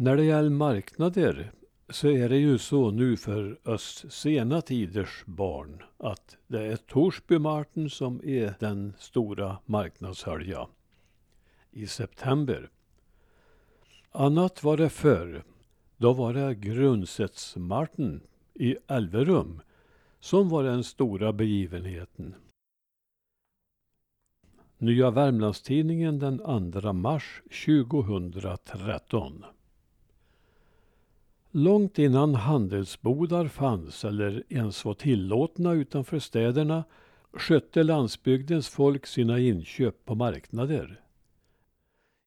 När det gäller marknader så är det ju så nu för oss sena tiders barn att det är Torsbymarten som är den stora marknadshölja i september. Annat var det förr. Då var det Grundsetsmarten i Elverum som var den stora begivenheten. Nya Värmlandstidningen den 2 mars 2013. Långt innan handelsbodar fanns eller ens var tillåtna utanför städerna skötte landsbygdens folk sina inköp på marknader.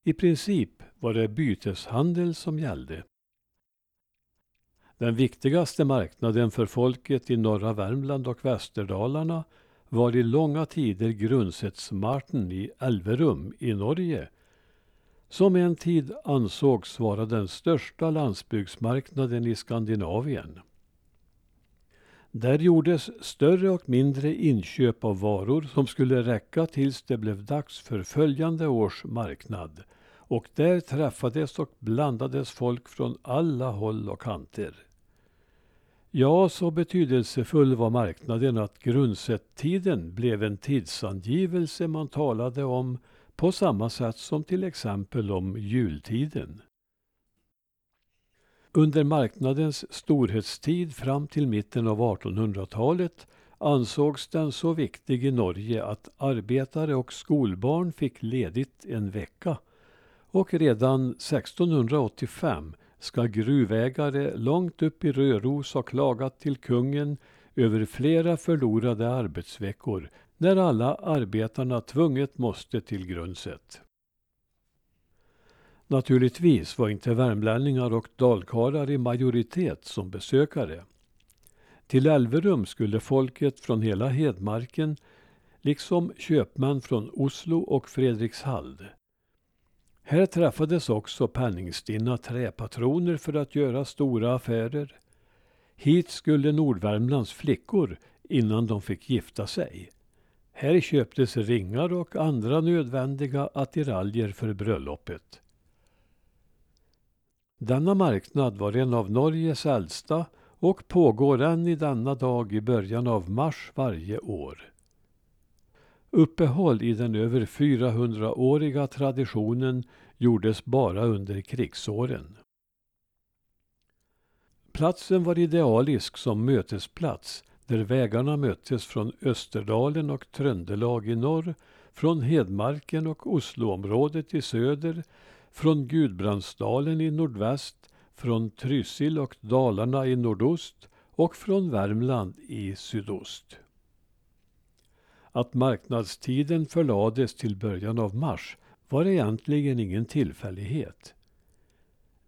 I princip var det byteshandel som gällde. Den viktigaste marknaden för folket i norra Värmland och Västerdalarna var i långa tider Grundsetsmarten i Elverum i Norge som en tid ansågs vara den största landsbygdsmarknaden i Skandinavien. Där gjordes större och mindre inköp av varor som skulle räcka tills det blev dags för följande års marknad. Och där träffades och blandades folk från alla håll och kanter. Ja, så betydelsefull var marknaden att grundsättiden blev en tidsangivelse man talade om på samma sätt som till exempel om jultiden. Under marknadens storhetstid fram till mitten av 1800-talet ansågs den så viktig i Norge att arbetare och skolbarn fick ledigt en vecka. Och redan 1685 ska gruvägare långt upp i Röros ha klagat till kungen över flera förlorade arbetsveckor när alla arbetarna tvunget måste till Grundset. Naturligtvis var inte värmlänningar och dalkarlar i majoritet som besökare. Till Elverum skulle folket från hela Hedmarken liksom köpmän från Oslo och Fredrikshald. Här träffades också penningstinna träpatroner för att göra stora affärer. Hit skulle Nordvärmlands flickor innan de fick gifta sig. Här köptes ringar och andra nödvändiga attiraljer för bröllopet. Denna marknad var en av Norges äldsta och pågår än i denna dag i början av mars varje år. Uppehåll i den över 400-åriga traditionen gjordes bara under krigsåren. Platsen var idealisk som mötesplats där vägarna möttes från Österdalen och Tröndelag i norr, från Hedmarken och Osloområdet i söder, från Gudbrandsdalen i nordväst, från Trysil och Dalarna i nordost och från Värmland i sydost. Att marknadstiden förlades till början av mars var egentligen ingen tillfällighet.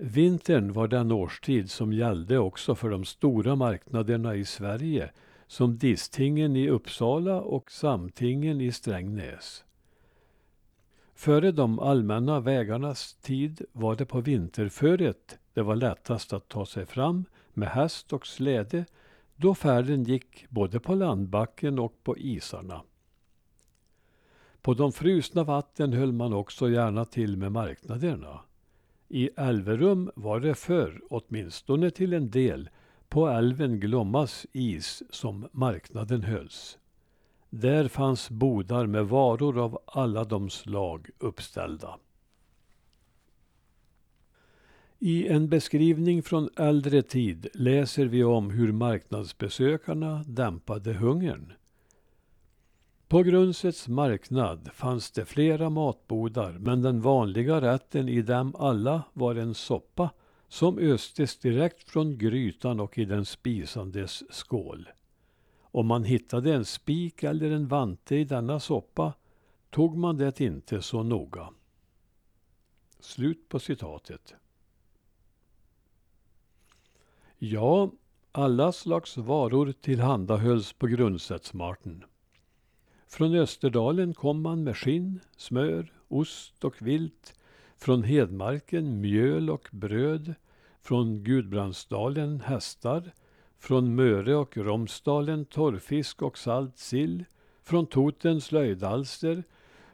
Vintern var den årstid som gällde också för de stora marknaderna i Sverige som Distingen i Uppsala och Samtingen i Strängnäs. Före de allmänna vägarnas tid var det på vinterföret det var lättast att ta sig fram med häst och släde då färden gick både på landbacken och på isarna. På de frusna vatten höll man också gärna till med marknaderna. I Älverum var det förr, åtminstone till en del, på älven Glommas is som marknaden hölls. Där fanns bodar med varor av alla de slag uppställda. I en beskrivning från äldre tid läser vi om hur marknadsbesökarna dämpade hungern. På Grundsets marknad fanns det flera matbodar men den vanliga rätten i dem alla var en soppa som östes direkt från grytan och i den spisandes skål. Om man hittade en spik eller en vante i denna soppa tog man det inte så noga. Slut på citatet. Ja, alla slags varor tillhandahölls på Grundsättsmarten. Från Österdalen kom man med skinn, smör, ost och vilt. Från Hedmarken mjöl och bröd. Från Gudbrandsdalen hästar. Från Möre och Romsdalen torrfisk och salt sill. Från Toten slöjdalster.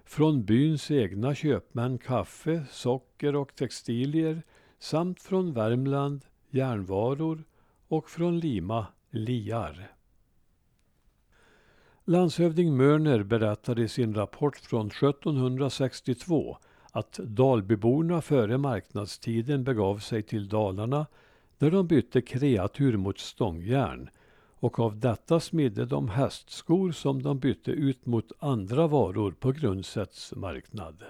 Från byns egna köpmän kaffe, socker och textilier samt från Värmland järnvaror och från Lima liar. Landshövding Mörner berättade i sin rapport från 1762 att Dalbyborna före marknadstiden begav sig till Dalarna där de bytte kreatur mot stångjärn och av detta smidde de hästskor som de bytte ut mot andra varor på Grundsets marknad.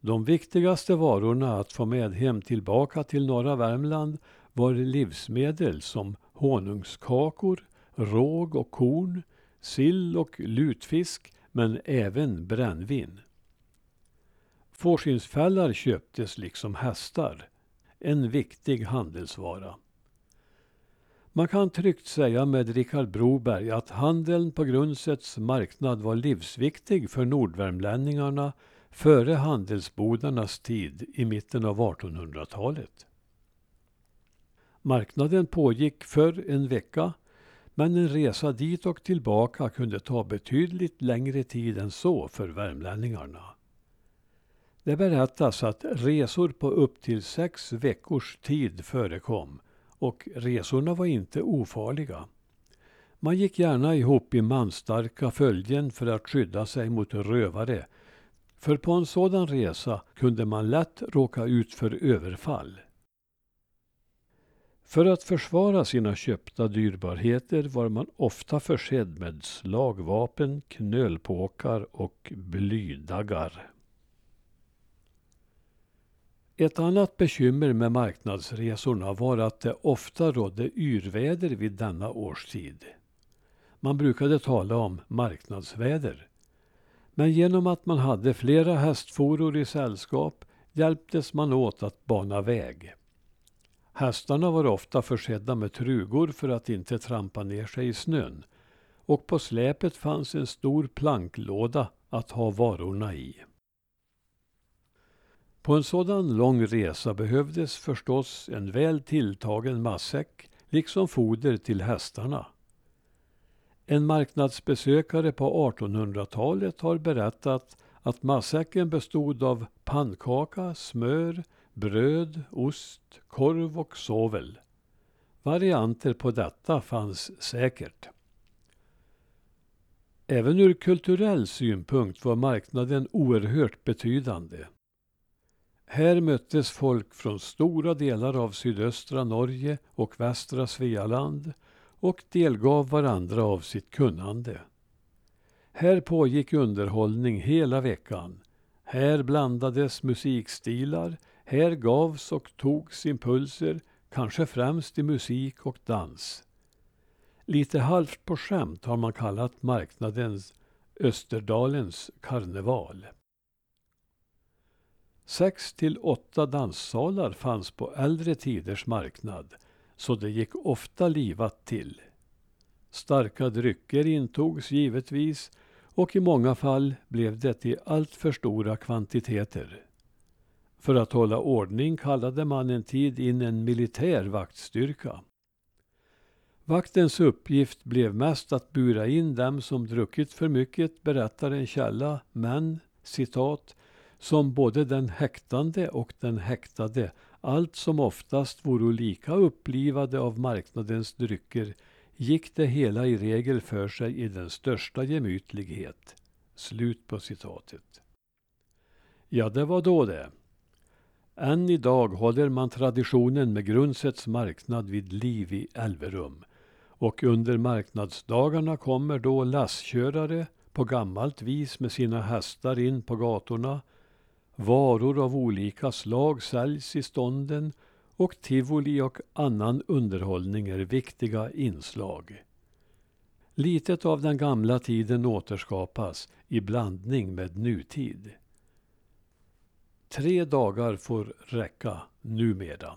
De viktigaste varorna att få med hem tillbaka till norra Värmland var livsmedel som honungskakor, råg och korn, sill och lutfisk men även brännvin. Fårskinnsfällar köptes liksom hästar, en viktig handelsvara. Man kan tryggt säga med Richard Broberg att handeln på Grundsets marknad var livsviktig för nordvärmlänningarna före handelsbodarnas tid i mitten av 1800-talet. Marknaden pågick för en vecka men en resa dit och tillbaka kunde ta betydligt längre tid än så för värmlänningarna. Det berättas att resor på upp till sex veckors tid förekom och resorna var inte ofarliga. Man gick gärna ihop i manstarka följen för att skydda sig mot rövare. För på en sådan resa kunde man lätt råka ut för överfall. För att försvara sina köpta dyrbarheter var man ofta försedd med slagvapen, knölpåkar och blydaggar. Ett annat bekymmer med marknadsresorna var att det ofta rådde yrväder vid denna årstid. Man brukade tala om marknadsväder. Men genom att man hade flera hästforor i sällskap hjälptes man åt att bana väg. Hästarna var ofta försedda med trugor för att inte trampa ner sig i snön och på släpet fanns en stor planklåda att ha varorna i. På en sådan lång resa behövdes förstås en väl tilltagen matsäck liksom foder till hästarna. En marknadsbesökare på 1800-talet har berättat att matsäcken bestod av pannkaka, smör, bröd, ost, korv och sovel. Varianter på detta fanns säkert. Även ur kulturell synpunkt var marknaden oerhört betydande. Här möttes folk från stora delar av sydöstra Norge och västra Svealand och delgav varandra av sitt kunnande. Här pågick underhållning hela veckan. Här blandades musikstilar, här gavs och togs impulser, kanske främst i musik och dans. Lite halvt på skämt har man kallat marknadens Österdalens karneval. Sex till åtta danssalar fanns på äldre tiders marknad, så det gick ofta livat till. Starka drycker intogs givetvis och i många fall blev det i allt för stora kvantiteter. För att hålla ordning kallade man en tid in en militär vaktstyrka. Vaktens uppgift blev mest att bura in dem som druckit för mycket, berättar en källa, men, citat, som både den häktande och den häktade allt som oftast voro lika upplivade av marknadens drycker gick det hela i regel för sig i den största gemytlighet. Slut på citatet. Ja, det var då det. Än idag håller man traditionen med Grundsets marknad vid liv i Älverum. Och under marknadsdagarna kommer då lastkörare på gammalt vis med sina hästar in på gatorna Varor av olika slag säljs i stånden och tivoli och annan underhållning är viktiga inslag. Litet av den gamla tiden återskapas i blandning med nutid. Tre dagar får räcka numera.